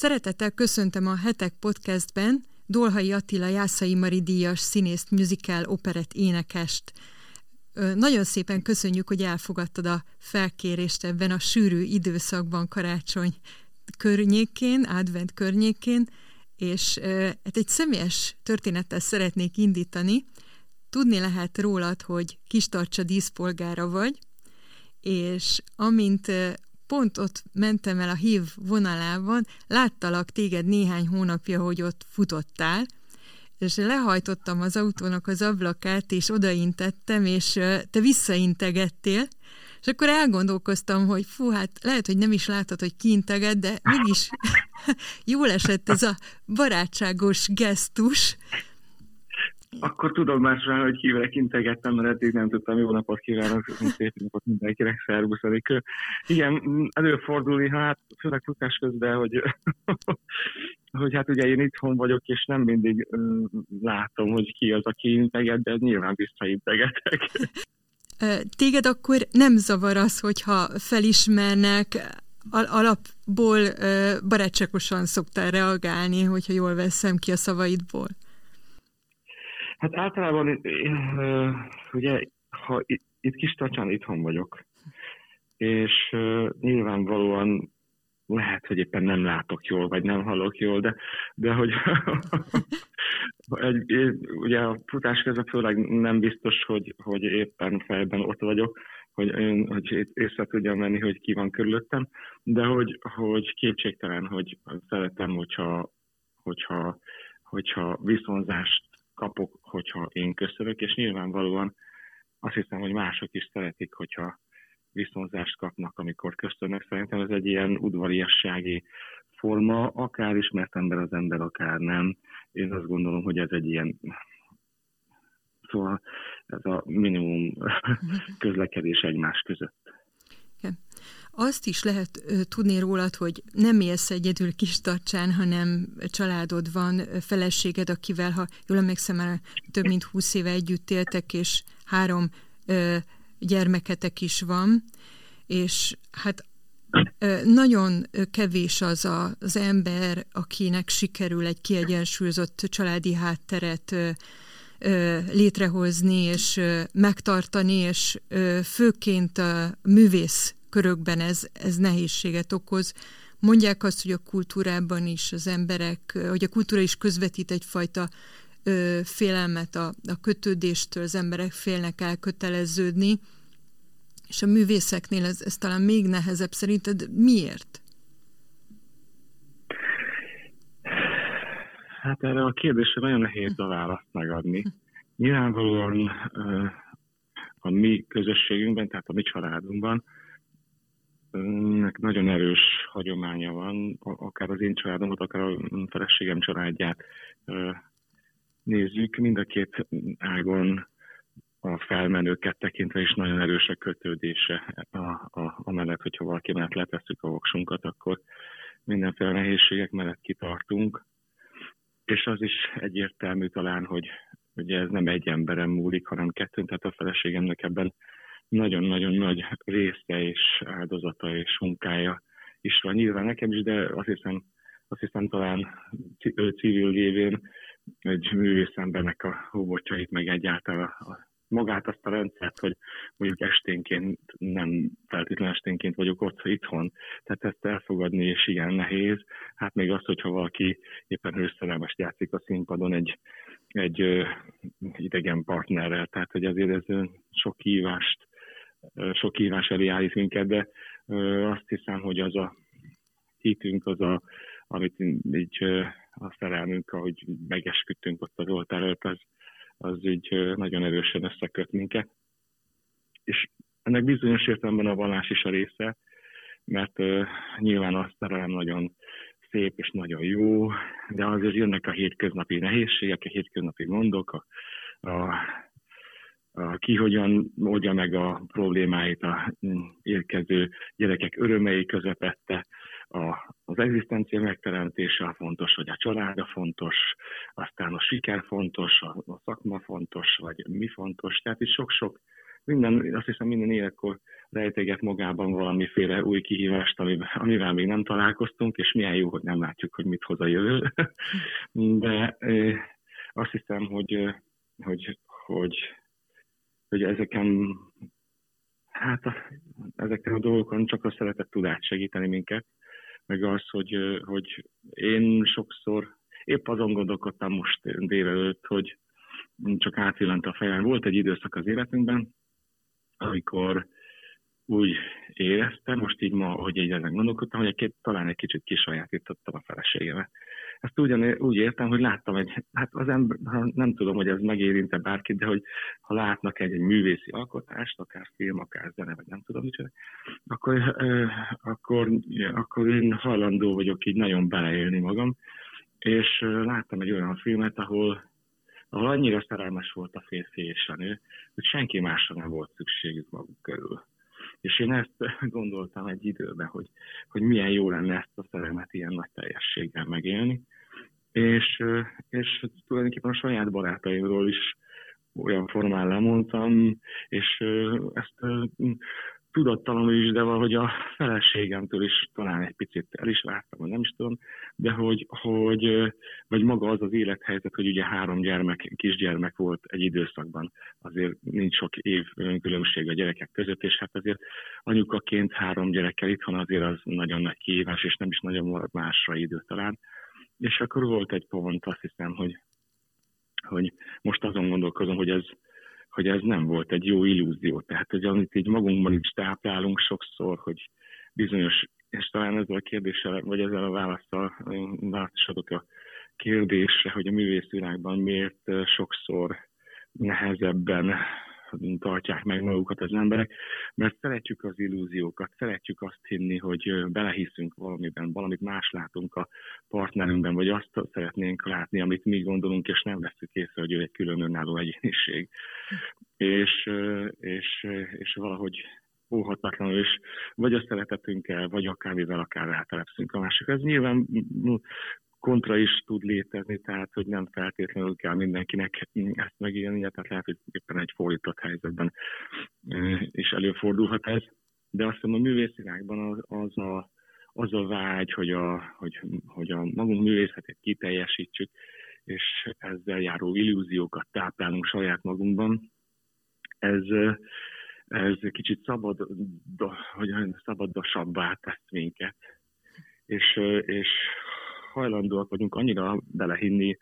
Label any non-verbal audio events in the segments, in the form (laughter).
Szeretettel köszöntöm a Hetek podcastben Dolhai Attila Jászai Mari díjas színészt, musical, operett énekest. Nagyon szépen köszönjük, hogy elfogadtad a felkérést ebben a sűrű időszakban karácsony környékén, advent környékén, és hát egy személyes történettel szeretnék indítani. Tudni lehet rólad, hogy Kistarcsa díszpolgára vagy, és amint pont ott mentem el a hív vonalában, láttalak téged néhány hónapja, hogy ott futottál, és lehajtottam az autónak az ablakát, és odaintettem, és te visszaintegettél, és akkor elgondolkoztam, hogy fú, hát lehet, hogy nem is látod, hogy kiinteget, de mégis (laughs) jól esett ez a barátságos gesztus, akkor tudom már rá, hogy kivel integettem, mert eddig nem tudtam. Jó napot kívánok, szép napot mindenkinek, szervusz. Igen, előfordulni, hát főleg futás közben, hogy, (laughs) hogy hát ugye én itthon vagyok, és nem mindig látom, hogy ki az, aki integet, de nyilván visszaintegetek. Téged akkor nem zavar az, hogyha felismernek, alapból barátságosan szoktál reagálni, hogyha jól veszem ki a szavaidból? Hát általában, ugye, ha itt kis tacsán itthon vagyok, és nyilvánvalóan lehet, hogy éppen nem látok jól, vagy nem hallok jól, de, de hogy (laughs) egy, ugye a futás közben főleg nem biztos, hogy, hogy éppen fejben ott vagyok, hogy, hogy észre tudjam venni, hogy ki van körülöttem, de hogy, hogy kétségtelen, hogy szeretem, hogyha, hogyha, hogyha viszonzást kapok, hogyha én köszönök, és nyilvánvalóan azt hiszem, hogy mások is szeretik, hogyha viszonzást kapnak, amikor köszönnek. Szerintem ez egy ilyen udvariassági forma, akár ismert ember az ember, akár nem. Én azt gondolom, hogy ez egy ilyen Szóval ez a minimum (laughs) közlekedés egymás között. Azt is lehet tudni rólad, hogy nem élsz egyedül kis tartsán, hanem családod van, feleséged, akivel, ha jól emlékszem, már több mint húsz éve együtt éltek, és három gyermeketek is van, és hát nagyon kevés az a, az ember, akinek sikerül egy kiegyensúlyozott családi hátteret létrehozni és megtartani, és főként a művész körökben ez, ez nehézséget okoz. Mondják azt, hogy a kultúrában is az emberek, hogy a kultúra is közvetít egyfajta ö, félelmet a, a kötődéstől, az emberek félnek elköteleződni, és a művészeknél ez, ez talán még nehezebb. Szerinted miért? Hát erre a kérdésre nagyon nehéz a választ megadni. Nyilvánvalóan a mi közösségünkben, tehát a mi családunkban Önnek nagyon erős hagyománya van, akár az én családomat, akár a feleségem családját nézzük, mind a két ágon a felmenőket tekintve is nagyon erős a kötődése a, a, a mellett, hogyha valaki mellett letesszük a voksunkat, akkor mindenféle nehézségek mellett kitartunk. És az is egyértelmű talán, hogy ugye ez nem egy emberem múlik, hanem kettőn, tehát a feleségemnek ebben nagyon-nagyon nagy része és áldozata és munkája is van. Nyilván nekem is, de azt hiszem, azt hiszem talán civil lévén egy művész embernek a hóbotjait, meg egyáltalán a, magát azt a rendszert, hogy mondjuk esténként, nem feltétlenül esténként vagyok ott itthon, tehát ezt elfogadni és igen nehéz. Hát még az, hogyha valaki éppen hőszerelmest játszik a színpadon egy, egy idegen partnerrel, tehát hogy azért ez sok kívást sok hívás elé állít minket, de azt hiszem, hogy az a hitünk, az a, amit így a szerelmünk, ahogy megesküdtünk ott az oltár előtt, az, az így nagyon erősen összeköt minket. És ennek bizonyos értelemben a vallás is a része, mert uh, nyilván a szerelem nagyon szép és nagyon jó, de azért jönnek a hétköznapi nehézségek, a hétköznapi gondok, a, a ki hogyan oldja meg a problémáit a érkező gyerekek örömei közepette, a, az egzisztencia megteremtése a fontos, vagy a családa fontos, aztán a siker fontos, a, a szakma fontos, vagy mi fontos. Tehát itt sok-sok minden, azt hiszem minden életkor rejteget magában valamiféle új kihívást, amivel még nem találkoztunk, és milyen jó, hogy nem látjuk, hogy mit hoz a jövő. (laughs) De azt hiszem, hogy, hogy, hogy, hogy ezeken, hát a, ezeken a dolgokon csak a szeretet tudát segíteni minket, meg az, hogy, hogy én sokszor épp azon gondolkodtam most délelőtt, hogy csak átvillant a fejem. Volt egy időszak az életünkben, amikor úgy éreztem, most így ma, hogy így ezen gondolkodtam, hogy egy két, talán egy kicsit kisajátítottam a feleségemet. Ezt ugyan, úgy értem, hogy láttam egy, hát az ember, nem tudom, hogy ez megérinte bárkit, de hogy ha látnak egy, egy művészi alkotást, akár film, akár zene, vagy nem tudom micsoda, akkor, akkor, akkor én hajlandó vagyok így nagyon beleélni magam, és láttam egy olyan filmet, ahol ahol annyira szerelmes volt a férfi és a nő, hogy senki másra nem volt szükségük maguk körül. És én ezt (laughs) gondoltam egy időben, hogy, hogy milyen jó lenne ezt a szerelmet ilyen nagy teljességgel megélni. És, és tulajdonképpen a saját barátaimról is olyan formán lemondtam, és ezt tudattalanul is, de valahogy a feleségemtől is talán egy picit el is vártam, vagy nem is tudom, de hogy, hogy vagy maga az az élethelyzet, hogy ugye három gyermek, kisgyermek volt egy időszakban, azért nincs sok év különbség a gyerekek között, és hát azért anyukaként három gyerekkel itthon azért az nagyon nagy kihívás, és nem is nagyon marad másra idő talán. És akkor volt egy pont, azt hiszem, hogy, hogy most azon gondolkozom, hogy ez, hogy ez nem volt egy jó illúzió. Tehát, hogy amit így magunkban is táplálunk sokszor, hogy bizonyos, és talán ezzel a kérdéssel, vagy ezzel a választal választ adok a kérdésre, hogy a művészvilágban miért sokszor nehezebben tartják meg magukat az emberek, mert szeretjük az illúziókat, szeretjük azt hinni, hogy belehiszünk valamiben, valamit más látunk a partnerünkben, vagy azt szeretnénk látni, amit mi gondolunk, és nem veszük észre, hogy ő egy külön önálló egyéniség. És, és, és valahogy óhatatlanul is, vagy a szeretetünkkel, vagy akármivel akár rátelepszünk a másik. Ez nyilván kontra is tud létezni, tehát hogy nem feltétlenül kell mindenkinek ezt megélni, tehát lehet, hogy éppen egy fordított helyzetben is előfordulhat ez. De azt hiszem a művészvilágban az, a, az a vágy, hogy a, hogy, hogy a magunk művészetét kiteljesítsük, és ezzel járó illúziókat táplálunk saját magunkban, ez, ez kicsit szabad, hogy szabadosabbá tesz minket. És, és hajlandóak vagyunk annyira belehinni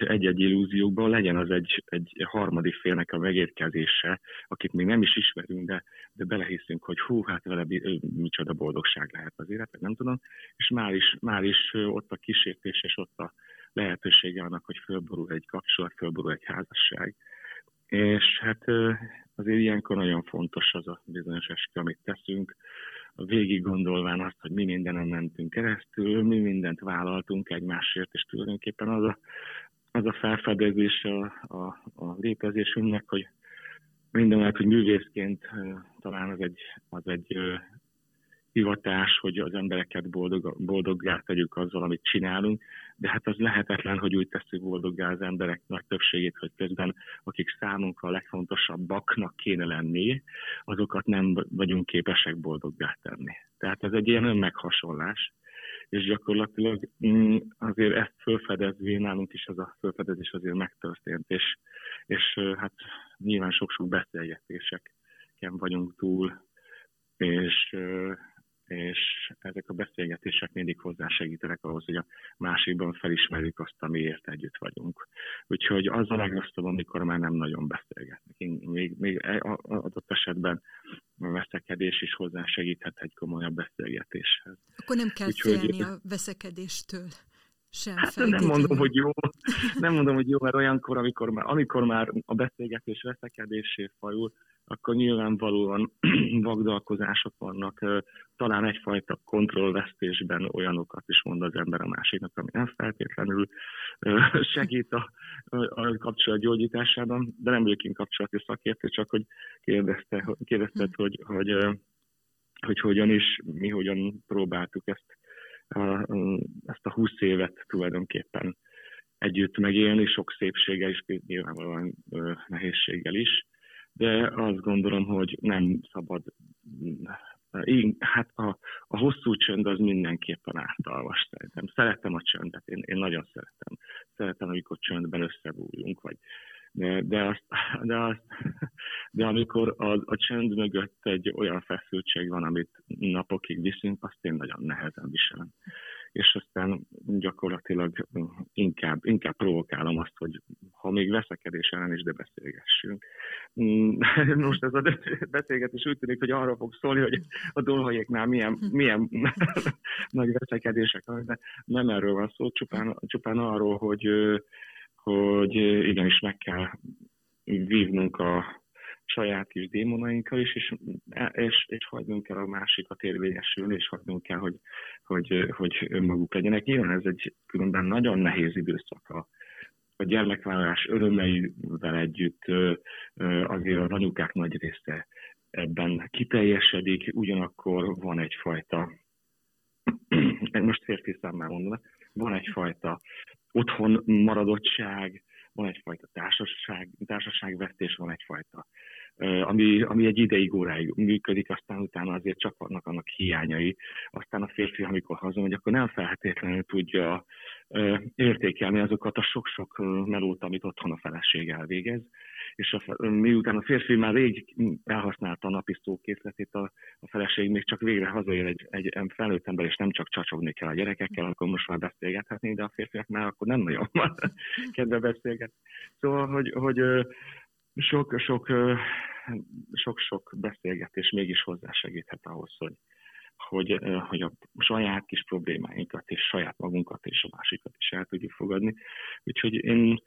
egy-egy illúziókba, legyen az egy, egy harmadik félnek a megérkezése, akit még nem is ismerünk, de, de belehiszünk, hogy hú, hát vele micsoda boldogság lehet az élet, nem tudom, és már is, már is ott a kísértés, és ott a lehetősége annak, hogy fölborul egy kapcsolat, fölborul egy házasság. És hát azért ilyenkor nagyon fontos az a bizonyos eskü, amit teszünk, végig gondolván azt, hogy mi mindenen mentünk keresztül, mi mindent vállaltunk egymásért, és tulajdonképpen az a, az a felfedezés a, a, a létezésünknek, hogy minden hogy művészként talán az egy, az egy hivatás, hogy az embereket boldog, boldoggá tegyük azzal, amit csinálunk, de hát az lehetetlen, hogy úgy tesszük boldoggá az emberek nagy többségét, hogy közben akik számunkra a legfontosabbaknak kéne lenni, azokat nem vagyunk képesek boldoggá tenni. Tehát ez egy ilyen önmeghasonlás, és gyakorlatilag mm, azért ezt fölfedezve, nálunk is az a fölfedezés azért megtörtént, és, és hát nyilván sok-sok beszélgetéseken vagyunk túl, és és ezek a beszélgetések mindig hozzásegítenek ahhoz, hogy a másikban felismerjük azt, amiért együtt vagyunk. Úgyhogy az a legrosszabb, amikor már nem nagyon beszélgetnek. Még, még e, adott esetben a veszekedés is hozzásegíthet egy komolyabb beszélgetéshez. Akkor nem kell Úgyhogy, félni a veszekedéstől. Sem hát nem mondom, hogy jó, nem mondom, hogy jó, mert olyankor, amikor már, amikor már a beszélgetés veszekedésé fajul, akkor nyilvánvalóan (clears throat) vagdalkozások vannak, talán egyfajta kontrollvesztésben olyanokat is mond az ember a másiknak, ami nem feltétlenül (laughs) segít a, a kapcsolat gyógyításában, de nem vagyok én kapcsolati szakértő, csak hogy kérdezte, kérdezted, hm. hogy, hogy, hogy hogyan is, mi hogyan próbáltuk ezt, ezt a 20 évet tulajdonképpen együtt megélni, sok szépséggel és nyilvánvalóan nehézséggel is de azt gondolom, hogy nem szabad én, hát a, a hosszú csönd az mindenképpen ártalmas szerintem. Szeretem a csöndet, én, én nagyon szeretem. Szeretem, amikor csöndben összebújunk, vagy de, de, azt, de, azt, de amikor a, a csönd mögött egy olyan feszültség van, amit napokig viszünk, azt én nagyon nehezen viselem és aztán gyakorlatilag inkább, inkább provokálom azt, hogy ha még veszekedés ellen is, de beszélgessünk. Mm, (laughs) most ez a (laughs) beszélgetés úgy tűnik, hogy arra fog szólni, hogy a dolhajéknál milyen, milyen (laughs) nagy veszekedések van, de nem erről van szó, csupán, csupán arról, hogy, hogy igenis meg kell vívnunk a, saját kis démonainkkal is, és, és, és hagynunk kell a másikat érvényesülni, és hagynunk kell, hogy, hogy, hogy önmaguk legyenek. Nyilván ez egy különben nagyon nehéz időszak a, a gyermekvállalás örömeivel együtt azért a anyukák nagy része ebben kiteljesedik, ugyanakkor van egyfajta, (clears throat) most férfi számmel mondom, van egyfajta otthon maradottság, van egyfajta társaság, társaságvesztés, van egyfajta, ami, ami egy ideig óráig működik, aztán utána azért csak vannak annak hiányai. Aztán a férfi, amikor hazamegy, akkor nem feltétlenül tudja értékelni azokat a sok-sok melót, amit otthon a feleség elvégez és a, miután a férfi már rég elhasználta a napi szókészletét, a, a feleség még csak végre hazaér egy, egy felnőtt ember, és nem csak csacsogni kell a gyerekekkel, akkor most már beszélgethetnénk, de a férfiak már akkor nem nagyon van (laughs) kedve beszélget. Szóval, hogy, hogy sok, sok, sok-sok beszélgetés mégis hozzásegíthet ahhoz, hogy, hogy, hogy a saját kis problémáinkat és saját magunkat és a másikat is el tudjuk fogadni. Úgyhogy én,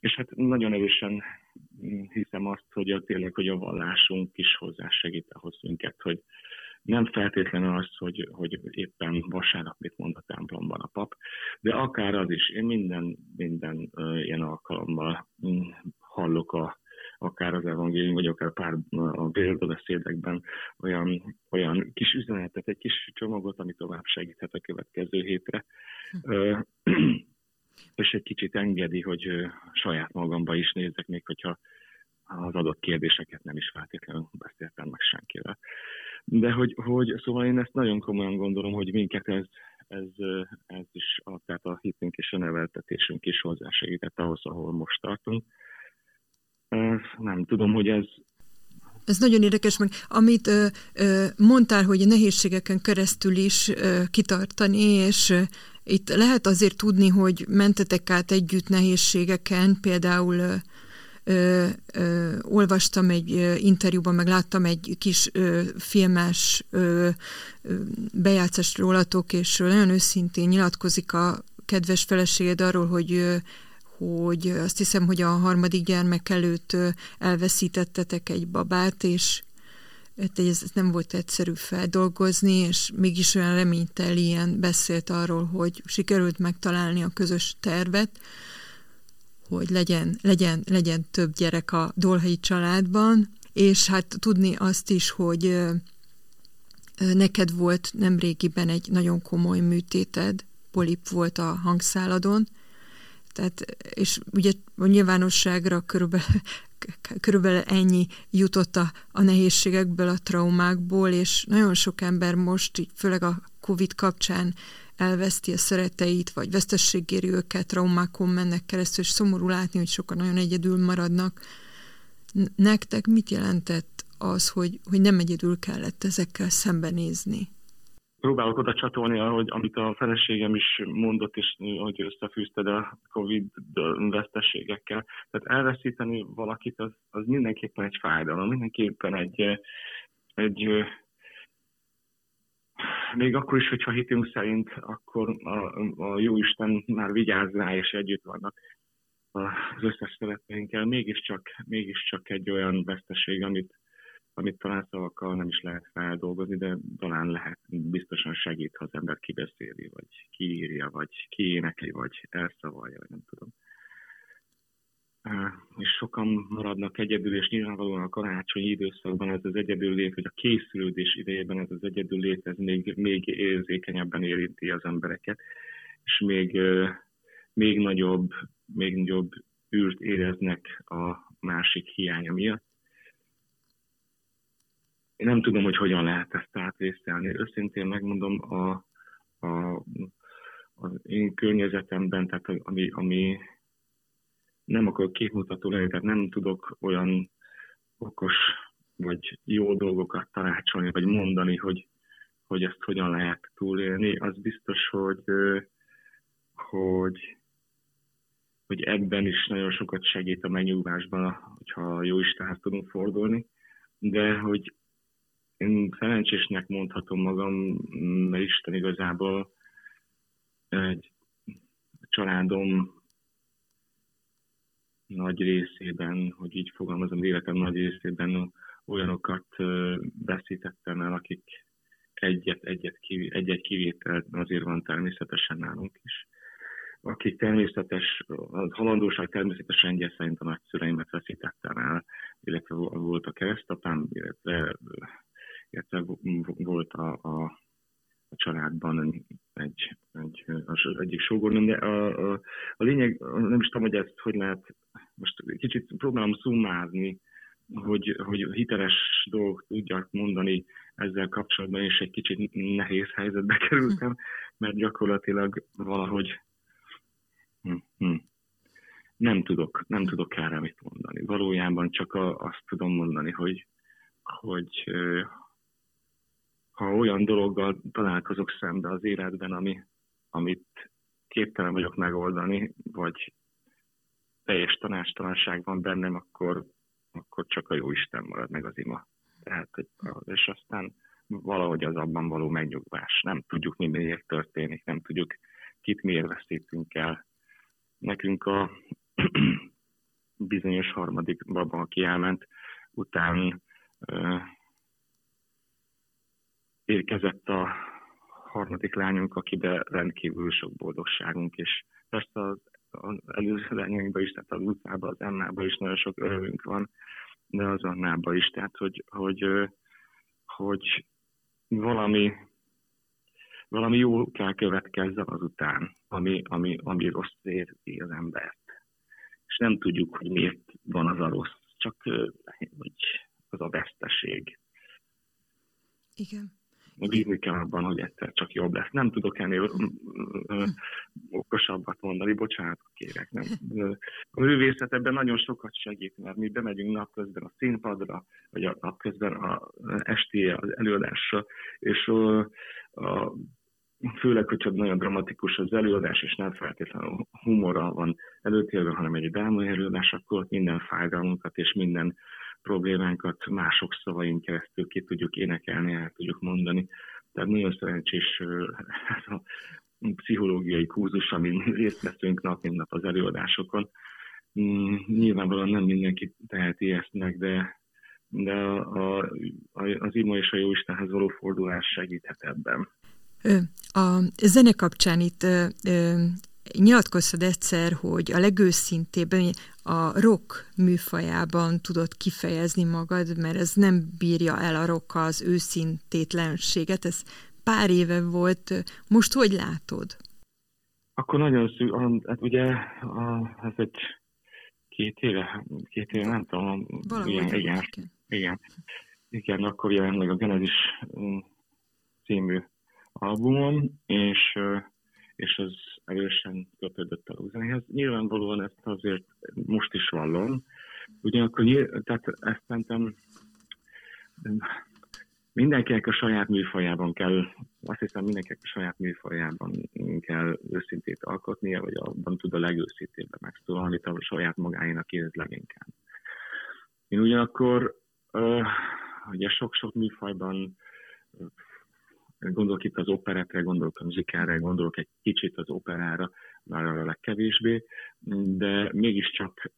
és hát nagyon erősen hiszem azt, hogy a, tényleg, hogy a vallásunk is hozzásegít ahhoz minket, hogy nem feltétlenül az, hogy, hogy éppen vasárnap mit mond a templomban a pap, de akár az is. Én minden, minden ilyen alkalommal um, hallok a, akár az evangélium, vagy akár pár a példabeszédekben olyan, olyan kis üzenetet, egy kis csomagot, ami tovább segíthet a következő hétre. Uh, (clears throat) és egy kicsit engedi, hogy saját magamba is nézzek, még hogyha az adott kérdéseket nem is feltétlenül beszéltem meg senkivel. De hogy, hogy szóval én ezt nagyon komolyan gondolom, hogy minket ez, ez, ez is, a, tehát a hitünk és a neveltetésünk is hozzásegített ahhoz, ahol most tartunk. Nem tudom, hogy ez, ez nagyon érdekes, meg amit ö, ö, mondtál, hogy nehézségeken keresztül is ö, kitartani, és ö, itt lehet azért tudni, hogy mentetek át együtt nehézségeken, például ö, ö, ö, olvastam egy ö, interjúban, meg láttam egy kis ö, filmes ö, ö, bejátszást rólatok, és nagyon őszintén nyilatkozik a kedves feleséged arról, hogy hogy azt hiszem, hogy a harmadik gyermek előtt elveszítettetek egy babát, és hát ez nem volt egyszerű feldolgozni, és mégis olyan reménytelien beszélt arról, hogy sikerült megtalálni a közös tervet, hogy legyen, legyen, legyen több gyerek a Dolhai családban, és hát tudni azt is, hogy neked volt nemrégiben egy nagyon komoly műtéted, polip volt a hangszáladon, tehát, és ugye a nyilvánosságra körülbelül, (laughs) körülbelül ennyi jutott a, a nehézségekből, a traumákból, és nagyon sok ember most, főleg a Covid kapcsán elveszti a szereteit, vagy vesztességéri őket, traumákon mennek keresztül, és szomorú látni, hogy sokan nagyon egyedül maradnak. Nektek mit jelentett az, hogy, hogy nem egyedül kellett ezekkel szembenézni? Próbálok oda csatolni, ahogy, amit a feleségem is mondott, és hogy összefűzted a Covid veszteségekkel. Tehát elveszíteni valakit, az, az mindenképpen egy fájdalom, mindenképpen egy, egy még akkor is, hogyha hitünk szerint, akkor a, a Jóisten már vigyáz rá, és együtt vannak az összes szeretteinkkel, mégiscsak, mégiscsak egy olyan veszteség, amit, amit talán szavakkal nem is lehet feldolgozni, de talán lehet, biztosan segít, ha az ember kibeszéli, vagy kiírja, vagy kiénekli, vagy elszavalja, vagy nem tudom. És sokan maradnak egyedül, és nyilvánvalóan a karácsonyi időszakban ez az egyedüllét, vagy a készülődés idejében ez az egyedüllét, ez még, még érzékenyebben érinti az embereket, és még, még nagyobb, még nagyobb űrt éreznek a másik hiánya miatt én nem tudom, hogy hogyan lehet ezt átvészelni. Őszintén megmondom, a, a, az én környezetemben, tehát ami, ami nem akar képmutató lenni, tehát nem tudok olyan okos vagy jó dolgokat tanácsolni, vagy mondani, hogy, hogy ezt hogyan lehet túlélni. Az biztos, hogy, hogy, hogy ebben is nagyon sokat segít a megnyugvásban, hogyha jó Istenhez tudunk fordulni, de hogy én szerencsésnek mondhatom magam, mert Isten igazából egy családom nagy részében, hogy így fogalmazom, életem nagy részében olyanokat veszítettem el, akik egyet, egyet, egy-egy kivétel azért van természetesen nálunk is. Akik természetes, a halandóság természetes rendje szerint a nagyszüleimet veszítettem el, illetve volt a keresztapám, illetve, illetve volt a, a, a családban egy, egy, az egyik sógornőm, de a, a, a lényeg, nem is tudom, hogy ezt hogy lehet, most kicsit próbálom szummázni, hogy, hogy hiteles dolgok tudjak mondani ezzel kapcsolatban, és egy kicsit nehéz helyzetbe kerültem, mert gyakorlatilag valahogy hm, hm, nem tudok, nem tudok erre mit mondani. Valójában csak azt tudom mondani, hogy, hogy ha olyan dologgal találkozok szembe az életben, ami, amit képtelen vagyok megoldani, vagy teljes tanástalanság van bennem, akkor akkor csak a jó Isten marad meg az ima. Tehát, és aztán valahogy az abban való megnyugvás. Nem tudjuk, mi miért történik, nem tudjuk, kit miért veszítünk el. Nekünk a (clears throat) bizonyos harmadik baba, aki elment, után érkezett a harmadik lányunk, akibe rendkívül sok boldogságunk, és persze az az előző lányainkban is, tehát az utcában, az Emmában is nagyon sok örömünk van, de az Annában is, tehát hogy, hogy, hogy valami, valami jó kell következzen azután, ami, ami, ami rossz érzi az embert. És nem tudjuk, hogy miért van az a rossz, csak hogy az a veszteség. Igen bízni kell abban, hogy egyszer csak jobb lesz. Nem tudok ennél okosabbat mondani, bocsánat, kérek. Nem. A művészet ebben nagyon sokat segít, mert mi bemegyünk napközben a színpadra, vagy a napközben a esti az előadásra, és a, főleg, hogyha nagyon dramatikus az előadás, és nem feltétlenül humora van előtérben, hanem egy drámai előadás, akkor minden fájdalmunkat és minden problémánkat mások szavain keresztül ki tudjuk énekelni, el tudjuk mondani. Tehát nagyon szerencsés ez a pszichológiai kurzus, amin részt veszünk nap, mint nap az előadásokon. Mm, nyilvánvalóan nem mindenki teheti ezt meg, de, de a, a, az ima és a Jóistenhez való fordulás segíthet ebben. A zene kapcsán itt nyilatkoztad egyszer, hogy a legőszintébben a rock műfajában tudod kifejezni magad, mert ez nem bírja el a rock az őszintétlenséget. Ez pár éve volt. Most hogy látod? Akkor nagyon szű, hát ugye ez egy két éve, két éve, nem tudom. Valahogy igen, igen, igen, igen, akkor jelent meg a Genesis mm, című albumom, és és az erősen kötődött a rockzenéhez. Nyilvánvalóan ezt azért most is vallom, ugyanakkor tehát ezt szerintem mindenkinek a saját műfajában kell, azt hiszem mindenkinek a saját műfajában kell őszintét alkotnia, vagy abban tud a legőszintébben megszólalni, a saját magáénak érez leginkább. Én ugyanakkor uh, ugye sok-sok műfajban Gondolok itt az operetre, gondolok a muzikálra, gondolok egy kicsit az operára, már a legkevésbé, de mégiscsak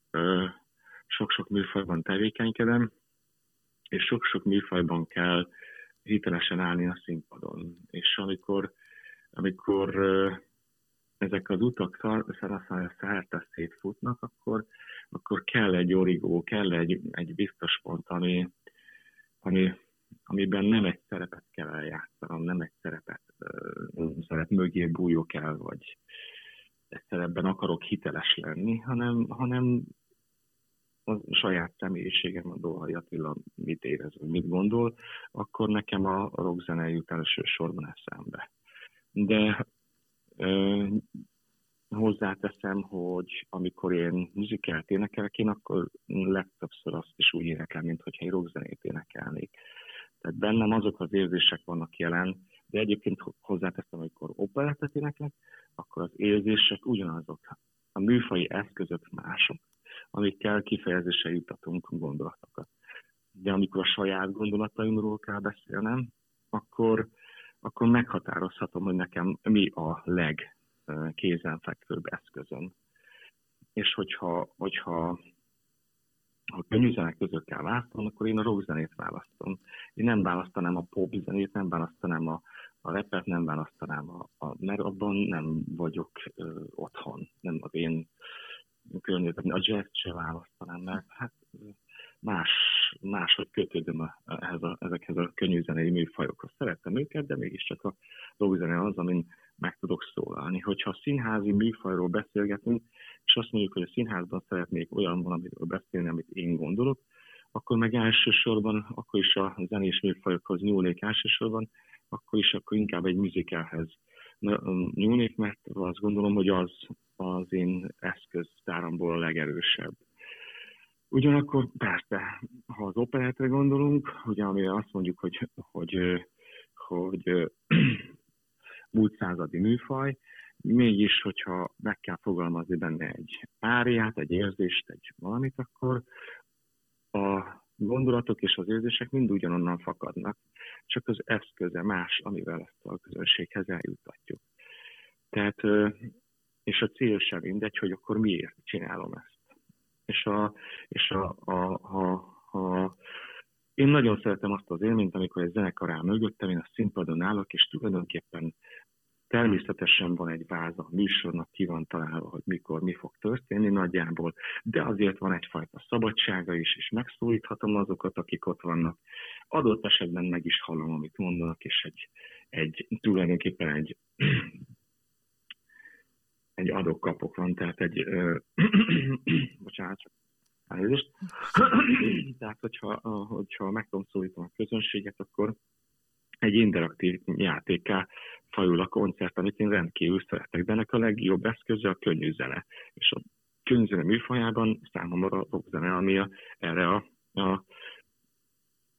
sok-sok műfajban tevékenykedem, és sok-sok műfajban kell hitelesen állni a színpadon. És amikor, amikor ezek az utak szaraszalja szerte szétfutnak, akkor, akkor kell egy origó, kell egy, egy biztos pont, ami, ami amiben nem egy szerepet kell eljátszanom, nem egy szerepet, uh, szerep mögé bújok el, vagy egy szerepben akarok hiteles lenni, hanem, hanem a saját személyiségem, a Dolhai Attila mit érez, mit gondol, akkor nekem a rockzene jut elsősorban eszembe. De hozzáteszem, hogy amikor én muzikát énekelek, én akkor legtöbbször azt is úgy énekel, mint hogyha egy rockzenét énekelnék. Tehát bennem azok az érzések vannak jelen, de egyébként hozzáteszem, amikor operettet éneklek, akkor az érzések ugyanazok. A műfai eszközök mások, amikkel kifejezésre jutatunk gondolatokat. De amikor a saját gondolataimról kell beszélnem, akkor, akkor meghatározhatom, hogy nekem mi a legkézenfekvőbb eszközöm. És hogyha, hogyha ha könnyű zenek között kell választanom, akkor én a rock zenét választom. Én nem választanám a pop nem választanám a, a repet, nem választanám, a, a, mert abban nem vagyok ö, otthon. Nem az én környezetem, a jazz se választanám, mert hát más, máshogy kötődöm a, ehhez a, ezekhez a könnyű zenei műfajokhoz. Szeretem őket, de mégiscsak a rockzene az, amin meg tudok szólalni. Hogyha színházi műfajról beszélgetünk, és azt mondjuk, hogy a színházban szeretnék olyan valamiről beszélni, amit én gondolok, akkor meg elsősorban, akkor is a zenés műfajokhoz nyúlnék elsősorban, akkor is akkor inkább egy műzikelhez nyúlnék, mert azt gondolom, hogy az az én eszköztáramból a legerősebb. Ugyanakkor persze, ha az operátra gondolunk, ugye amire azt mondjuk, hogy, hogy, hogy, hogy múlt századi műfaj, mégis, hogyha meg kell fogalmazni benne egy áriát, egy érzést, egy valamit, akkor a gondolatok és az érzések mind ugyanonnan fakadnak, csak az eszköze más, amivel ezt a közönséghez eljutatjuk. Tehát, és a cél sem mindegy, hogy akkor miért csinálom ezt. És, a, és a, a, a, a, én nagyon szeretem azt az élményt, amikor egy zenekar áll mögöttem, én a színpadon állok, és tulajdonképpen Természetesen van egy váza a műsornak, ki van találva, hogy mikor mi fog történni nagyjából, de azért van egyfajta szabadsága is, és megszólíthatom azokat, akik ott vannak. Adott esetben meg is hallom, amit mondanak, és egy, egy tulajdonképpen egy egy adok-kapok van, tehát egy, ö, (clears throat) bocsánat, elnézést. (clears throat) tehát, hogyha, hogyha meg tudom szólítani a közönséget, akkor egy interaktív játéká fajul a koncert, amit én rendkívül szeretek. De ennek a legjobb eszköze a könnyű zene. És a könnyű zene műfajában számomra a rockzene, ami a, erre a, a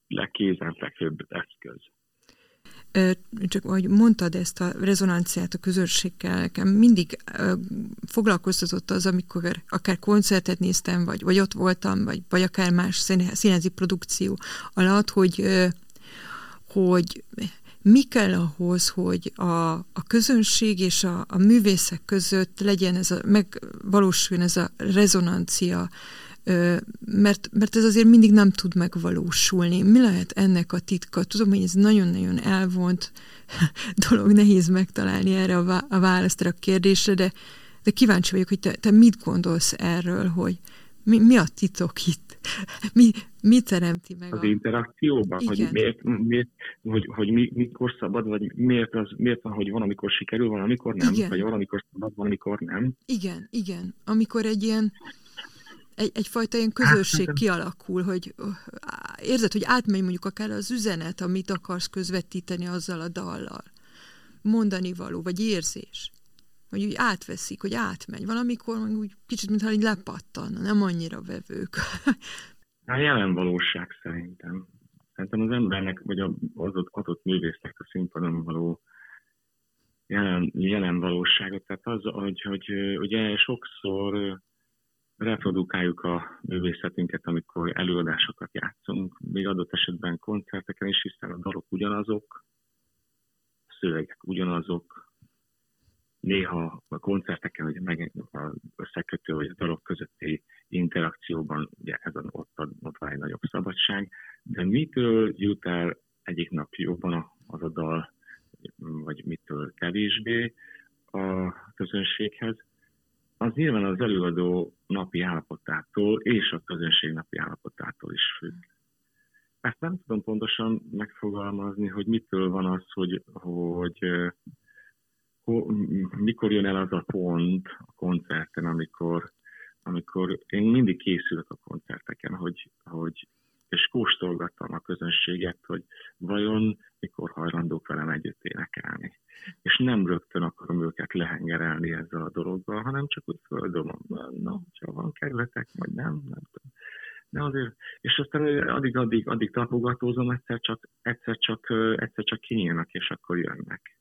legkézenfekvőbb eszköz. Csak ahogy mondtad ezt a rezonanciát a közösséggel, nekem mindig foglalkoztatott az, amikor akár koncertet néztem, vagy, vagy ott voltam, vagy, vagy akár más színházi produkció alatt, hogy hogy mi kell ahhoz, hogy a, a közönség és a, a művészek között legyen ez a, megvalósuljon ez a rezonancia, mert, mert ez azért mindig nem tud megvalósulni. Mi lehet ennek a titka? Tudom, hogy ez nagyon-nagyon elvont (laughs) dolog, nehéz megtalálni erre a, választ a kérdésre, de, de kíváncsi vagyok, hogy te, te mit gondolsz erről, hogy mi, mi a titok itt? (laughs) Mi, mi teremti meg? Az a... interakcióban? Igen. Hogy, miért, miért, hogy, hogy mi, mikor szabad, vagy miért, az, miért van, hogy van, amikor sikerül, van, amikor nem, igen. vagy van, amikor szabad, van, amikor nem? Igen, igen. Amikor egy ilyen egy, egyfajta ilyen közösség hát, kialakul, hogy érzed, hogy átmegy mondjuk akár az üzenet, amit akarsz közvetíteni azzal a dallal. Mondani való, vagy érzés. Vagy úgy átveszik, hogy átmegy. Valamikor úgy kicsit, mintha így lepattan, nem annyira vevők. (laughs) A jelen valóság szerintem. Szerintem az embernek, vagy az adott, adott művésznek a színpadon való jelen, jelen valóságot, tehát az, hogy, hogy ugye sokszor reprodukáljuk a művészetünket, amikor előadásokat játszunk, még adott esetben koncerteken is, hiszen a dalok ugyanazok, a szövegek ugyanazok, néha a koncerteken ugye meg a összekötő vagy a dalok közötti interakcióban ugye ez ott, ott van egy nagyobb szabadság, de mitől jut el egyik nap jobban az a dal, vagy mitől kevésbé a közönséghez, az nyilván az előadó napi állapotától és a közönség napi állapotától is függ. Ezt nem tudom pontosan megfogalmazni, hogy mitől van az, hogy, hogy mikor jön el az a pont a koncerten, amikor, amikor én mindig készülök a helyszíneken, hogy, hogy és kóstolgattam a közönséget, hogy vajon mikor hajlandók velem együtt énekelni. És nem rögtön akarom őket lehengerelni ezzel a dologgal, hanem csak úgy földom, na, ha van kerületek, vagy nem, nem tudom. De azért, és aztán addig, addig, addig tapogatózom, egyszer csak, egyszer csak, egyszer csak kinyílnak, és akkor jönnek.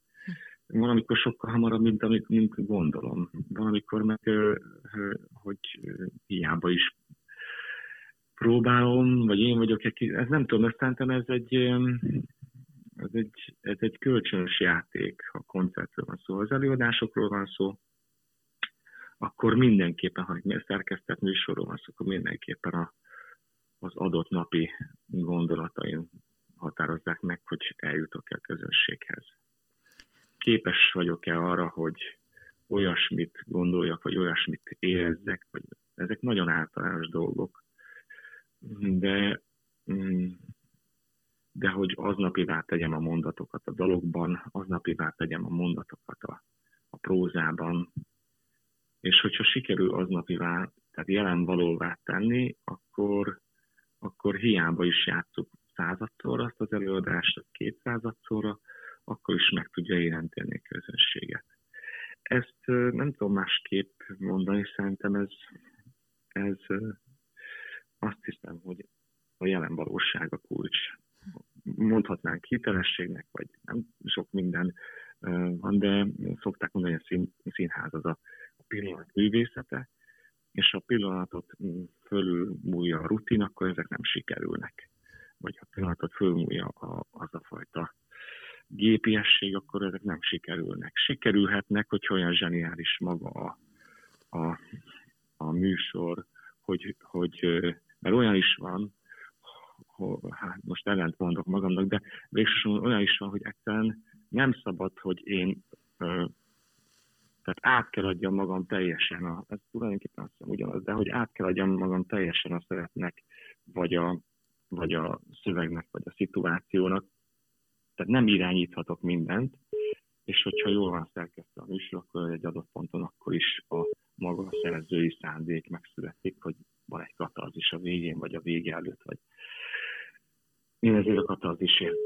Valamikor sokkal hamarabb, mint amit mint gondolom. Valamikor meg, hogy hiába is próbálom, vagy én vagyok, ez nem tudom, ezt szerintem ez egy, ez egy, ez egy kölcsönös játék, ha koncertről van szó. Az előadásokról van szó, akkor mindenképpen, ha egy szerkesztett műsorról van szó, akkor mindenképpen a, az adott napi gondolataim határozzák meg, hogy eljutok-e a közönséghez. Képes vagyok-e arra, hogy olyasmit gondoljak, vagy olyasmit érezzek, vagy ezek nagyon általános dolgok, de, mm, de hogy aznapivá tegyem a mondatokat a dalokban, aznapivá tegyem a mondatokat a, a prózában, és hogyha sikerül aznapivá, tehát jelen valóvá tenni, akkor, akkor hiába is játszuk századszorra azt az előadást, kétszázadszorra, akkor is meg tudja jelenteni a közönséget. Ezt nem tudom másképp mondani, szerintem ez, ez azt hiszem, hogy a jelen valóság a kulcs. Hitelességnek, vagy nem sok minden van, de szokták mondani, hogy a szín, színház az a, a pillanat művészete, és a pillanatot fölül múlja a rutin, akkor ezek nem sikerülnek. Vagy a pillanatot fölmúlja a, az a fajta gépiesség, akkor ezek nem sikerülnek. Sikerülhetnek, hogy olyan zseniális maga a, a, a műsor, hogy, hogy mert olyan is van, hogy, hát most ellent mondok magamnak, de végsősorban olyan is van, hogy egyszerűen nem szabad, hogy én ö, tehát át kell adjam teljesen, a, ez tulajdonképpen azt hiszem ugyanaz, de hogy át kell adjam magam teljesen a szeretnek, vagy a, vagy a szövegnek, vagy a szituációnak. Tehát nem irányíthatok mindent, és hogyha jól van szerkesztve a műsor, akkor egy adott ponton akkor is a maga a szerzői szándék megszületik, hogy van egy katarzis a végén, vagy a vége előtt, vagy én ezért a katarzisért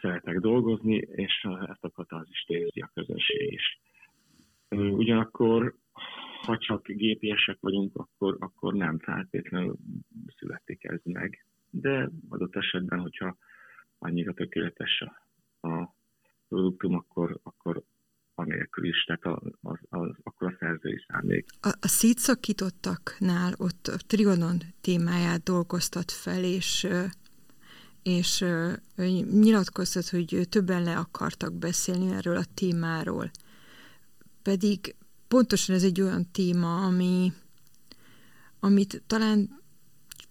szeretek dolgozni, és ezt a katarzist érzi a közönség is. Ugyanakkor, ha csak gépiesek vagyunk, akkor, akkor nem feltétlenül születik ez meg. De adott esetben, hogyha annyira tökéletes a, a produktum, akkor, akkor anélkül is, tehát az, az, az, akkor a szerzői szándék. A, a szétszakítottaknál ott a Trianon témáját dolgoztat fel, és és nyilatkoztat, hogy többen le akartak beszélni erről a témáról. Pedig pontosan ez egy olyan téma, ami, amit talán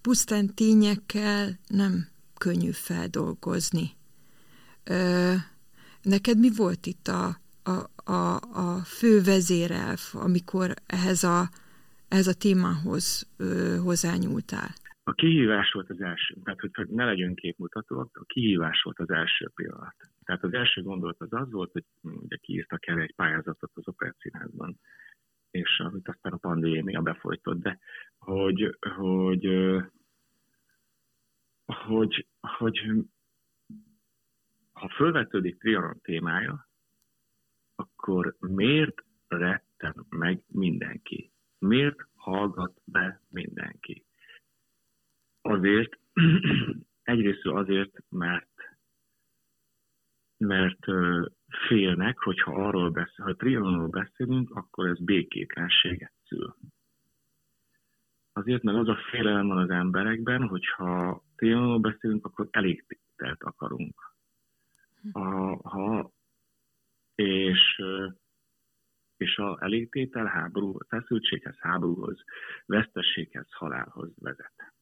pusztán tényekkel nem könnyű feldolgozni. Ö, neked mi volt itt a, a, a, a fő vezérelv, amikor ehhez a, ehhez a témához ö, hozzányúltál? A kihívás volt az első, tehát hogy ne legyünk képmutatóak, a kihívás volt az első pillanat. Tehát az első gondolat az az volt, hogy ugye kiírtak el egy pályázatot az operetszínházban, és amit aztán a pandémia befolytott, de hogy, hogy, hogy, hogy ha fölvetődik Trianon témája, akkor miért retten meg mindenki? Miért hallgat be mindenki? Azért, (clears throat) egyrészt azért, mert mert félnek, hogyha arról beszél, ha trianonról beszélünk, akkor ez békétlenséget szül. Azért, mert az a félelem van az emberekben, hogyha trianonról beszélünk, akkor elégtételt akarunk. A, ha és, és a elégtétel háború, feszültséghez, háborúhoz, vesztességhez, halálhoz vezet.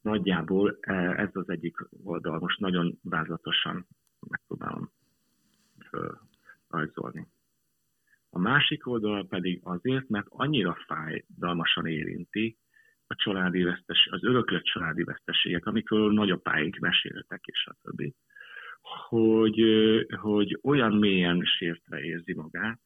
Nagyjából ez az egyik oldal, most nagyon vázlatosan megpróbálom rajzolni. A másik oldal pedig azért, mert annyira fájdalmasan érinti a családi vesztes, az öröklött családi veszteségek, amikről nagyapáink meséltek, és a többi hogy, hogy olyan mélyen sértve érzi magát,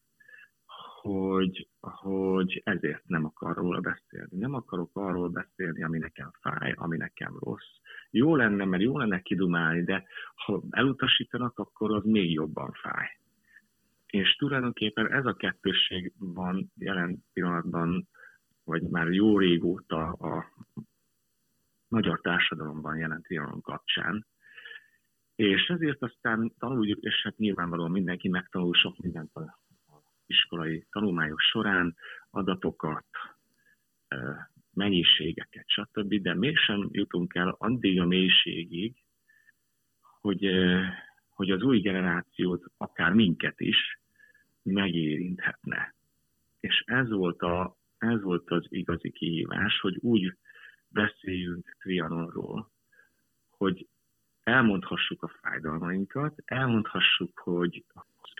hogy, hogy ezért nem akar róla beszélni. Nem akarok arról beszélni, ami nekem fáj, ami nekem rossz. Jó lenne, mert jó lenne kidumálni, de ha elutasítanak, akkor az még jobban fáj. És tulajdonképpen ez a kettősség van jelen pillanatban, vagy már jó régóta a magyar társadalomban jelent pillanat kapcsán. És ezért aztán tanuljuk, és hát nyilvánvalóan mindenki megtanul sok mindent a iskolai tanulmányok során, adatokat, mennyiségeket, stb., de mégsem jutunk el addig a mélységig, hogy, hogy az új generációt, akár minket is megérinthetne. És ez volt, a, ez volt az igazi kihívás, hogy úgy beszéljünk Trianonról, hogy elmondhassuk a fájdalmainkat, elmondhassuk, hogy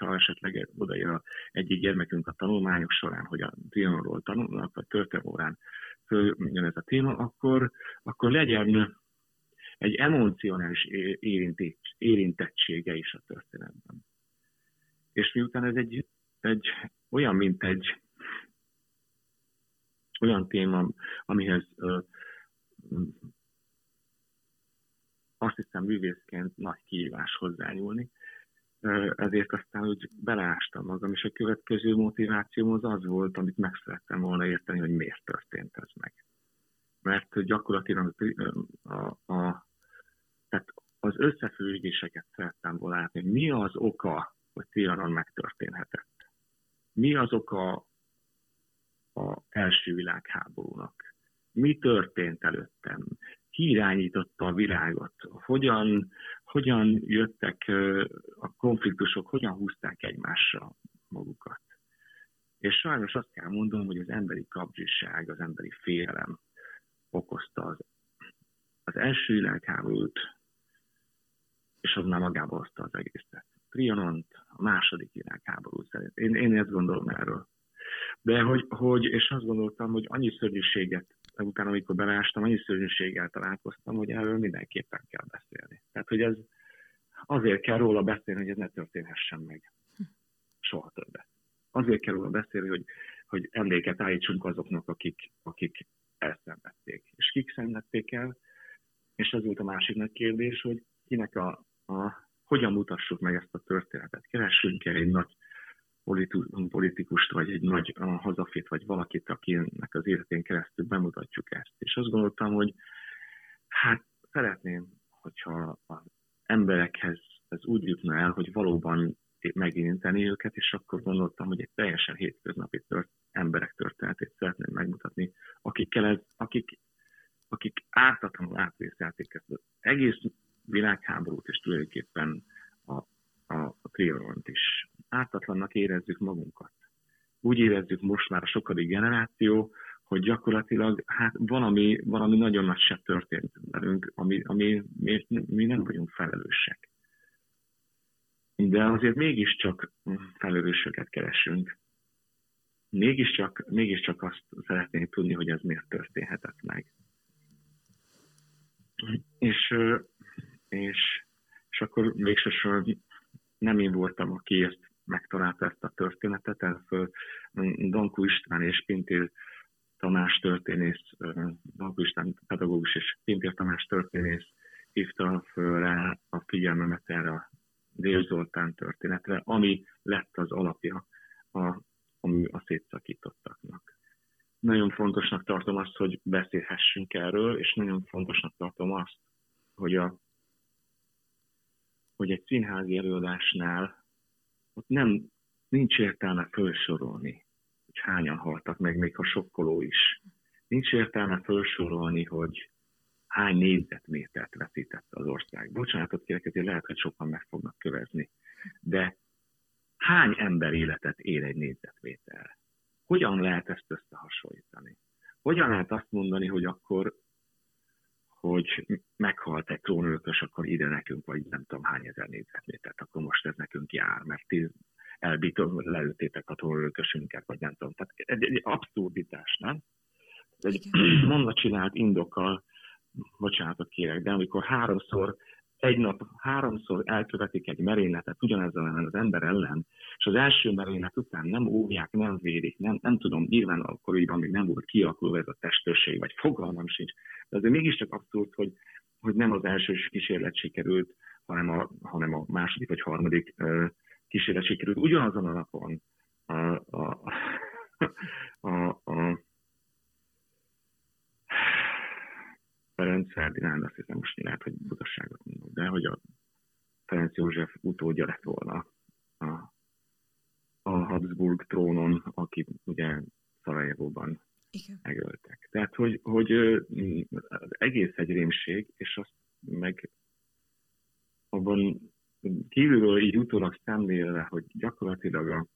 ha esetleg odaér egyik gyermekünk a tanulmányok során, hogy a Trianonról tanulnak, vagy történelmórán följön ez a téma, akkor, akkor legyen egy emocionális érintettsége is a történetben. És miután ez egy, egy olyan, mint egy olyan téma, amihez ö, azt hiszem művészként nagy kihívás hozzányúlni, ezért aztán úgy beleástam magam, és a következő motivációm az az volt, amit meg szerettem volna érteni, hogy miért történt ez meg. Mert gyakorlatilag a, a, tehát az összefüggéseket szerettem volna látni, mi az oka, hogy Trianon megtörténhetett. Mi az oka a első világháborúnak? Mi történt előttem? Ki irányította a világot? Hogyan hogyan jöttek konfliktusok, hogyan húzták egymásra magukat. És sajnos azt kell mondanom, hogy az emberi kapcsiság, az emberi félelem okozta az, az első világháborút, és az már magába hozta az egészet. Trianont, a második világháború szerint. Én, én ezt gondolom erről. De hogy, hogy, és azt gondoltam, hogy annyi szörnyűséget utána, amikor beleástam, annyi szörnyűséggel találkoztam, hogy erről mindenképpen kell beszélni. Tehát, hogy ez azért kell róla beszélni, hogy ez ne történhessen meg. Soha többet. Azért kell róla beszélni, hogy, hogy emléket állítsunk azoknak, akik, akik elszenvedték. És kik szenvedték el, és ez volt a másik nagy kérdés, hogy kinek a, a hogyan mutassuk meg ezt a történetet. Keressünk el egy nagy politikust, vagy egy nagy hazafét, vagy valakit, akinek az életén keresztül bemutatjuk ezt. És azt gondoltam, hogy hát szeretném, hogyha az emberekhez ez úgy jutna el, hogy valóban megérinteni őket, és akkor gondoltam, hogy egy teljesen hétköznapi tört, emberek történetét szeretném megmutatni, akikkel ez, akik, akik ártatlanul átvészelték ezt az egész világháborút, és tulajdonképpen a, a, a trioront is ártatlannak érezzük magunkat. Úgy érezzük most már a sokadik generáció, hogy gyakorlatilag hát valami, valami nagyon nagy se történt velünk, ami, ami mi, mi nem vagyunk felelősek. De azért mégiscsak felelősöket keresünk. Mégiscsak, mégiscsak azt szeretnénk tudni, hogy ez miért történhetett meg. És, és, és akkor végsősorban nem én voltam, aki ezt megtalálta ezt a történetet, ez Dankú István és Pintér Tamás történész, Dankú István pedagógus és Pintér Tamás történész hívta föl rá a figyelmemet erre a Dél Zoltán történetre, ami lett az alapja a, ami a szétszakítottaknak. Nagyon fontosnak tartom azt, hogy beszélhessünk erről, és nagyon fontosnak tartom azt, hogy, a, hogy egy színházi előadásnál ott nem, nincs értelme felsorolni, hogy hányan haltak meg, még ha sokkoló is. Nincs értelme felsorolni, hogy hány négyzetmétert veszített az ország. Bocsánatot kérek, hogy lehet, hogy sokan meg fognak kövezni. De hány ember életet él egy négyzetméter? Hogyan lehet ezt összehasonlítani? Hogyan lehet azt mondani, hogy akkor hogy meghalt egy trónörökös, akkor ide nekünk, vagy nem tudom hány ezer négyzetmétert, akkor most ez nekünk jár, mert ti elbítom, leütétek a trónörökösünket, vagy nem tudom. Tehát egy, egy abszurditás, nem? Egy (clears throat) mondva csinált indokkal, bocsánatot kérek, de amikor háromszor egy nap háromszor elkövetik egy merényletet ugyanezzel az ember ellen, és az első merénylet után nem óvják, nem védik, nem, nem tudom, nyilván akkoriban még nem volt kialakulva ez a testőrség, vagy fogalmam sincs, de azért mégiscsak abszurd, hogy, hogy nem az első kísérlet sikerült, hanem a, hanem a második vagy harmadik uh, kísérlet sikerült. Ugyanazon a napon a, a, a, a Ferenc Ferdinánd, azt hiszem most lehet, hogy butasságot mondok, de hogy a Ferenc József utódja lett volna a, a Habsburg trónon, aki ugye Szarajevóban megöltek. Tehát, hogy, hogy az egész egy rémség, és azt meg abban kívülről így utólag szemlélve, hogy gyakorlatilag a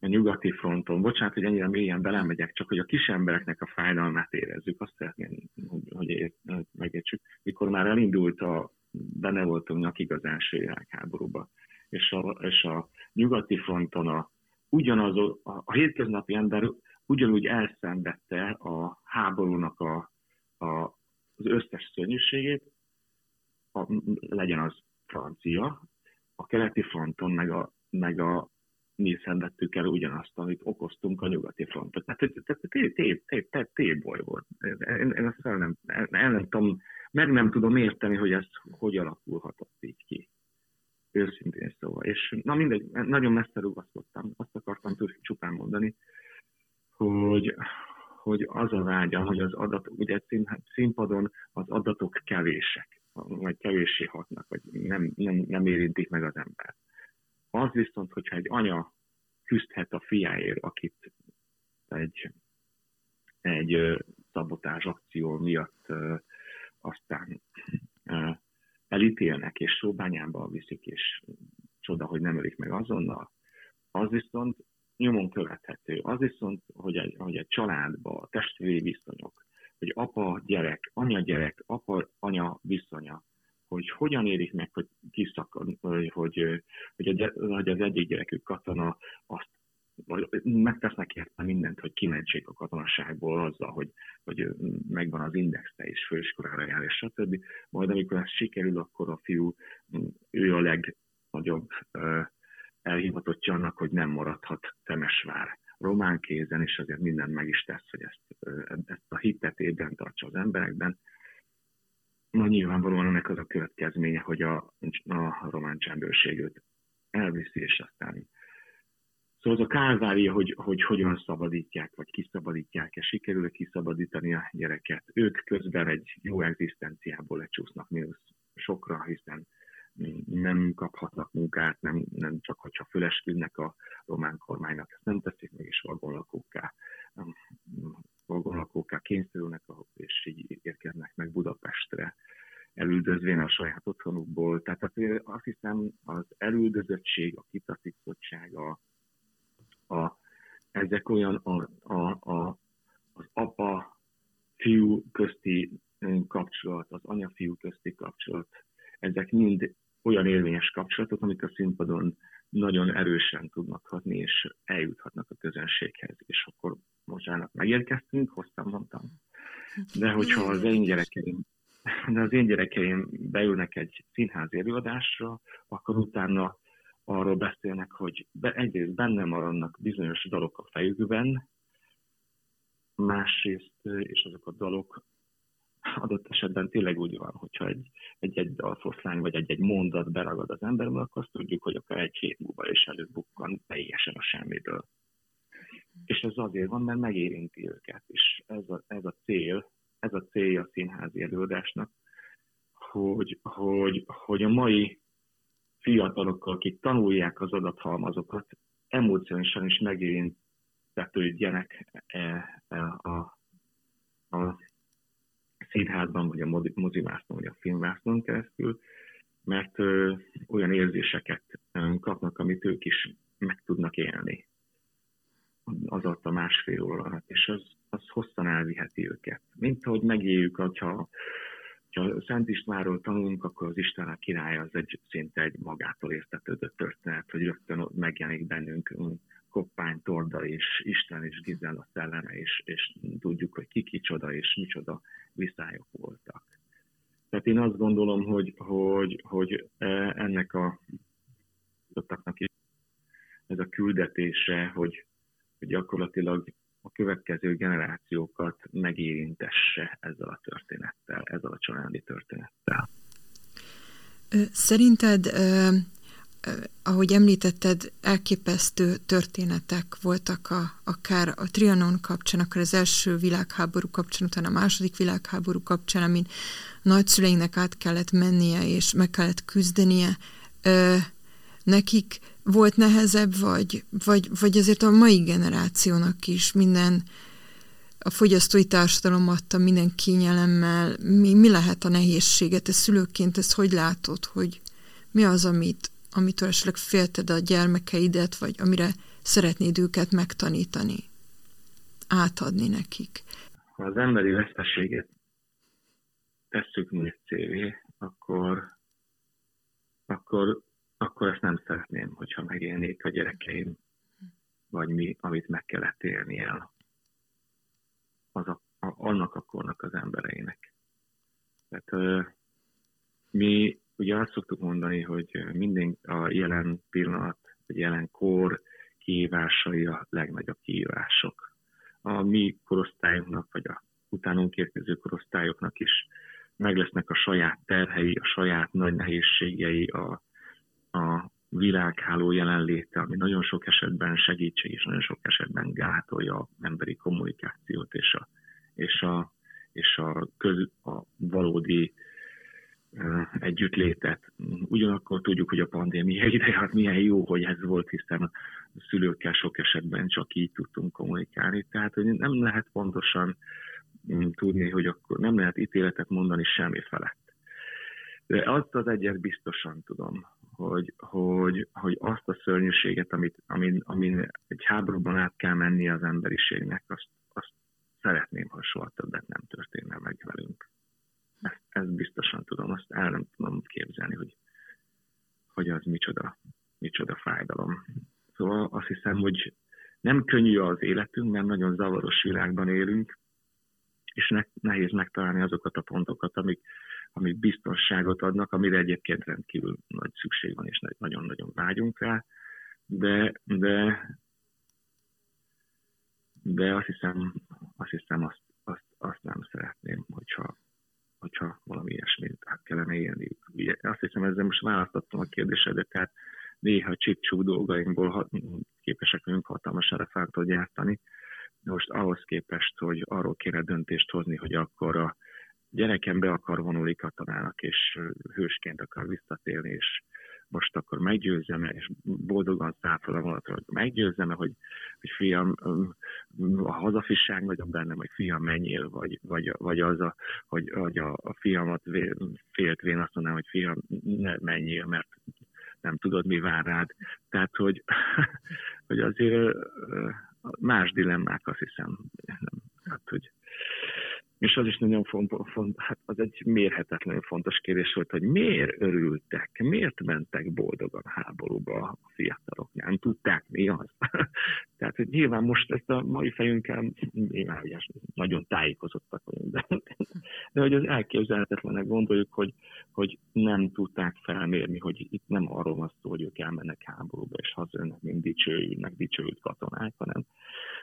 a nyugati fronton. Bocsánat, hogy ennyire mélyen belemegyek, csak hogy a kis embereknek a fájdalmát érezzük, azt szeretném, hogy, hogy megértsük. Mikor már elindult a, benne voltunk az első világháborúba, és a, és a nyugati fronton a, ugyanaz, a, a hétköznapi ember ugyanúgy elszenvedte a háborúnak a, a, az összes szörnyűségét, a, legyen az francia, a keleti fronton, meg a, meg a mi szenvedtük el ugyanazt, amit okoztunk a nyugati frontot. Tehát téboly volt. Én, ezt el nem, el nem tudom, meg nem tudom érteni, hogy ez hogy alakulhatott így ki. Őszintén szóval. És na mindegy, nagyon messze rugaszkodtam. Azt akartam csupán mondani, hogy, hogy az a vágyam, hogy az adatok, ugye színpadon az adatok kevések, vagy kevéssé hatnak, vagy nem, nem, nem érintik meg az embert az viszont, hogyha egy anya küzdhet a fiáért, akit egy, egy szabotás akció miatt aztán elítélnek, és szóbányába viszik, és csoda, hogy nem ölik meg azonnal, az viszont nyomon követhető. Az viszont, hogy egy, hogy egy családba testvéri viszonyok, hogy apa-gyerek, anya-gyerek, apa-anya viszonya, hogy hogyan érik meg, hogy kiszakad, hogy, hogy, hogy, az egyik gyerekük katona, azt vagy megtesznek érte mindent, hogy kimentsék a katonaságból azzal, hogy, hogy megvan az indexe és főiskolára jár, és stb. Majd amikor ez sikerül, akkor a fiú, ő a legnagyobb elhivatottja annak, hogy nem maradhat Temesvár román kézen, és azért mindent meg is tesz, hogy ezt, ezt a hitet ébren tartsa az emberekben, Na nyilvánvalóan ennek az a következménye, hogy a, a román csendőrség őt elviszi, és aztán Szóval az a kálvária, hogy, hogy hogyan szabadítják, vagy kiszabadítják-e, sikerül-e kiszabadítani a gyereket. Ők közben egy jó egzisztenciából lecsúsznak mínusz sokra, hiszen nem kaphatnak munkát, nem, nem csak hogyha fölesküdnek a román kormánynak, ezt nem teszik vagonlakókká, vagonlakókká kényszerülnek, és így érkeznek meg Budapestre elüldözvén a saját Tehát azt hiszem az elüldözöttség, a kitaszítottság, a, a, ezek olyan a, a, a, az apa-fiú közti kapcsolat, az anya-fiú közti kapcsolat, ezek mind olyan érvényes kapcsolatok, amik a színpadon nagyon erősen tudnak hatni, és eljuthatnak a közönséghez. És akkor, bocsánat, megérkeztünk, hoztam, mondtam. De hogyha az én az én gyerekeim beülnek egy színházi előadásra, akkor utána arról beszélnek, hogy egyrészt benne maradnak bizonyos dalok a fejükben, másrészt, és azok a dalok adott esetben tényleg úgy van, hogyha egy, egy, egy dalfoszlány vagy egy, egy mondat beragad az emberbe, akkor azt tudjuk, hogy akár egy hét múlva is előbukkan teljesen a semmiből. És ez azért van, mert megérinti őket, és ez a, ez a cél, ez a célja a színházi előadásnak, hogy, hogy, hogy a mai fiatalokkal, akik tanulják az adathalmazokat, emóciósan is megérintetődjenek e, e, a, a színházban, vagy a mozivászon, vagy a filmvászon keresztül, mert ö, olyan érzéseket ö, kapnak, amit ők is meg tudnak élni az alatt a másfél óra alatt, és az, az hosszan elviheti őket. Mint ahogy megéljük, hogyha ha Szent Istvánról tanulunk, akkor az Isten a király az egy szinte egy magától értetődött történet, hogy rögtön megjelenik bennünk Koppány, Torda és Isten és Gizella szelleme, és, és tudjuk, hogy ki kicsoda és micsoda viszályok voltak. Tehát én azt gondolom, hogy, hogy, hogy ennek a is ez a küldetése, hogy, hogy gyakorlatilag a következő generációkat megérintesse ezzel a történettel, ezzel a családi történettel. Szerinted ahogy említetted, elképesztő történetek voltak a, akár a Trianon kapcsán, akár az első világháború kapcsán, utána a második világháború kapcsán, amin nagyszüleinknek át kellett mennie, és meg kellett küzdenie. Nekik volt nehezebb, vagy, vagy, vagy azért a mai generációnak is minden a fogyasztói társadalom adta minden kényelemmel. Mi, mi lehet a nehézséget? Te szülőként ezt hogy látod, hogy mi az, amit, amitől esetleg félted a gyermekeidet, vagy amire szeretnéd őket megtanítani, átadni nekik? Ha az emberi veszteséget tesszük mércévé, akkor, akkor, akkor ezt nem szeretném, hogyha megélnék a gyerekeim, vagy mi, amit meg kellett élni el az a, a, annak a kornak az embereinek. Tehát ö, mi ugye azt szoktuk mondani, hogy minden a jelen pillanat, vagy jelen kor kihívásai a legnagyobb kihívások. A mi korosztályunknak, vagy a utánunk érkező korosztályoknak is meg lesznek a saját terhei, a saját nagy nehézségei, a, a világháló jelenléte, ami nagyon sok esetben segítség, és nagyon sok esetben gátolja a emberi kommunikációt és a, és a, és a, köz, a valódi együttlétet. Ugyanakkor tudjuk, hogy a pandémia ideje hát milyen jó, hogy ez volt, hiszen a szülőkkel sok esetben csak így tudtunk kommunikálni. Tehát, hogy nem lehet pontosan mm, tudni, hogy akkor nem lehet ítéletet mondani semmi felett. De azt az egyet biztosan tudom, hogy, hogy, hogy azt a szörnyűséget, amit, amin, amin egy háborúban át kell menni az emberiségnek, azt, azt szeretném, ha soha többet nem történne meg velünk. Ezt, ezt biztosan tudom, azt el nem tudom képzelni, hogy, hogy az micsoda, micsoda fájdalom. Szóval azt hiszem, hogy nem könnyű az életünk, mert nagyon zavaros világban élünk, és ne, nehéz megtalálni azokat a pontokat, amik, amik biztonságot adnak, amire egyébként rendkívül nagy szükség van, és nagyon-nagyon vágyunk rá, de, de, de azt hiszem, azt, hiszem azt, azt, azt nem szeretném, hogyha hogyha valami ilyesmit át kellene élni. Ugye, azt hiszem, ezzel most választottam a kérdésedet, tehát néha csipcsú dolgainkból képesek vagyunk hatalmas elefántot gyártani. Most ahhoz képest, hogy arról kéne döntést hozni, hogy akkor a gyerekem be akar vonulni katonának, és hősként akar visszatérni, és most akkor meggyőzzem -e, és boldogan száll fel a vonatra, hogy meggyőzzem -e, hogy, hogy fiam, a hazafiság nagyobb bennem, hogy fiam, menjél, vagy, vagy, vagy az, a, hogy, hogy a, a fiamat féltvén azt mondanám, hogy fiam, ne menjél, mert nem tudod, mi vár rád. Tehát, hogy, (laughs) hogy azért más dilemmák, azt hiszem. És az is nagyon fontos, font, hát az egy mérhetetlenül fontos kérdés volt, hogy miért örültek, miért mentek boldogan háborúba a fiatalok, nem tudták mi az. (laughs) Tehát, hogy nyilván most ezt a mai fejünkkel nyilván ugye, nagyon tájékozottak vagyunk, de, de hogy az elképzelhetetlenek gondoljuk, hogy, hogy nem tudták felmérni, hogy itt nem arról van szó, hogy ők elmennek háborúba, és hazajönnek, mint dicsőülnek, dicsőült katonák, hanem,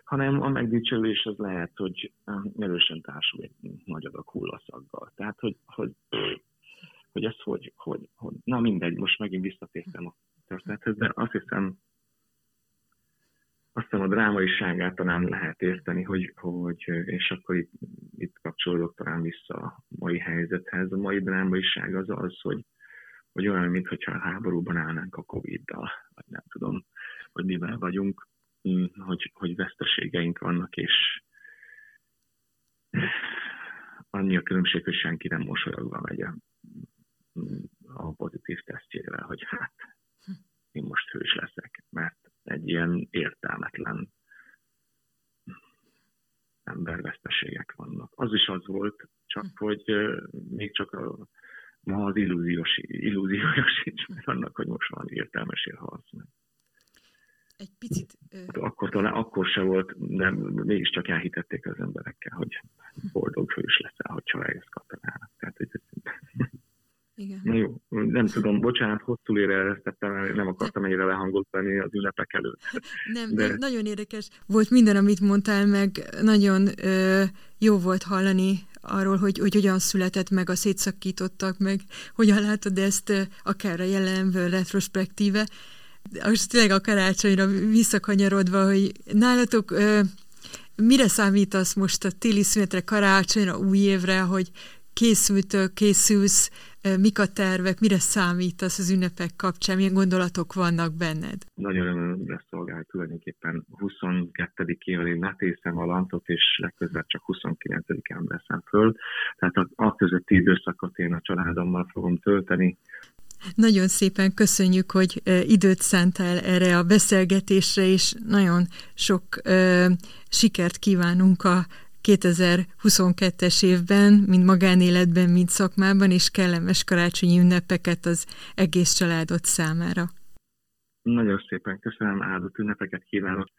hanem a megdicsőlés az lehet, hogy erősen társul egy nagy adag hullaszaggal. Tehát, hogy, hogy, hogy ez hogy, hogy, hogy, na mindegy, most megint visszatértem a történethez, de azt hiszem, azt hiszem a drámaiságát talán lehet érteni, hogy, hogy és akkor itt, itt kapcsolódok talán vissza a mai helyzethez. A mai drámaiság az az, hogy, hogy olyan, mintha a háborúban állnánk a Covid-dal, vagy nem tudom, hogy mivel vagyunk, hogy, hogy veszteségeink vannak, és annyi a különbség, hogy senki nem mosolyogva megy a, a pozitív tesztjével, hogy hát én most hős leszek, mert egy ilyen értelmetlen emberveszteségek vannak. Az is az volt, csak hogy még csak a, ma az illúziós, illúziós (laughs) is, mert annak, hogy most van értelmes élharc. Egy picit... Hát akkor talán akkor se volt, de mégiscsak elhitették az emberekkel, hogy boldog hős leszel, hogyha ezt katanának. Igen. Na jó, nem tudom, bocsánat, hosszú ére eresztettem, nem akartam ennyire lehangolt lenni az ünnepek előtt. Nem, de... nagyon érdekes volt minden, amit mondtál, meg nagyon ö, jó volt hallani arról, hogy, hogy hogyan született meg a szétszakítottak, meg hogyan látod ezt akár a jelenből retrospektíve. Most tényleg a karácsonyra visszakanyarodva, hogy nálatok ö, mire számítasz most a téli szünetre, karácsonyra, új évre, hogy készültök, készülsz, mik a tervek, mire számítasz az ünnepek kapcsán, milyen gondolatok vannak benned? Nagyon örömömre szolgál tulajdonképpen 22-én én letészem a lantot, és legközelebb csak 29-án veszem föl. Tehát a, a közötti időszakot én a családommal fogom tölteni. Nagyon szépen köszönjük, hogy időt szántál erre a beszélgetésre, és nagyon sok ö, sikert kívánunk a 2022-es évben, mind magánéletben, mind szakmában, és kellemes karácsonyi ünnepeket az egész családot számára. Nagyon szépen köszönöm, áldott ünnepeket kívánok!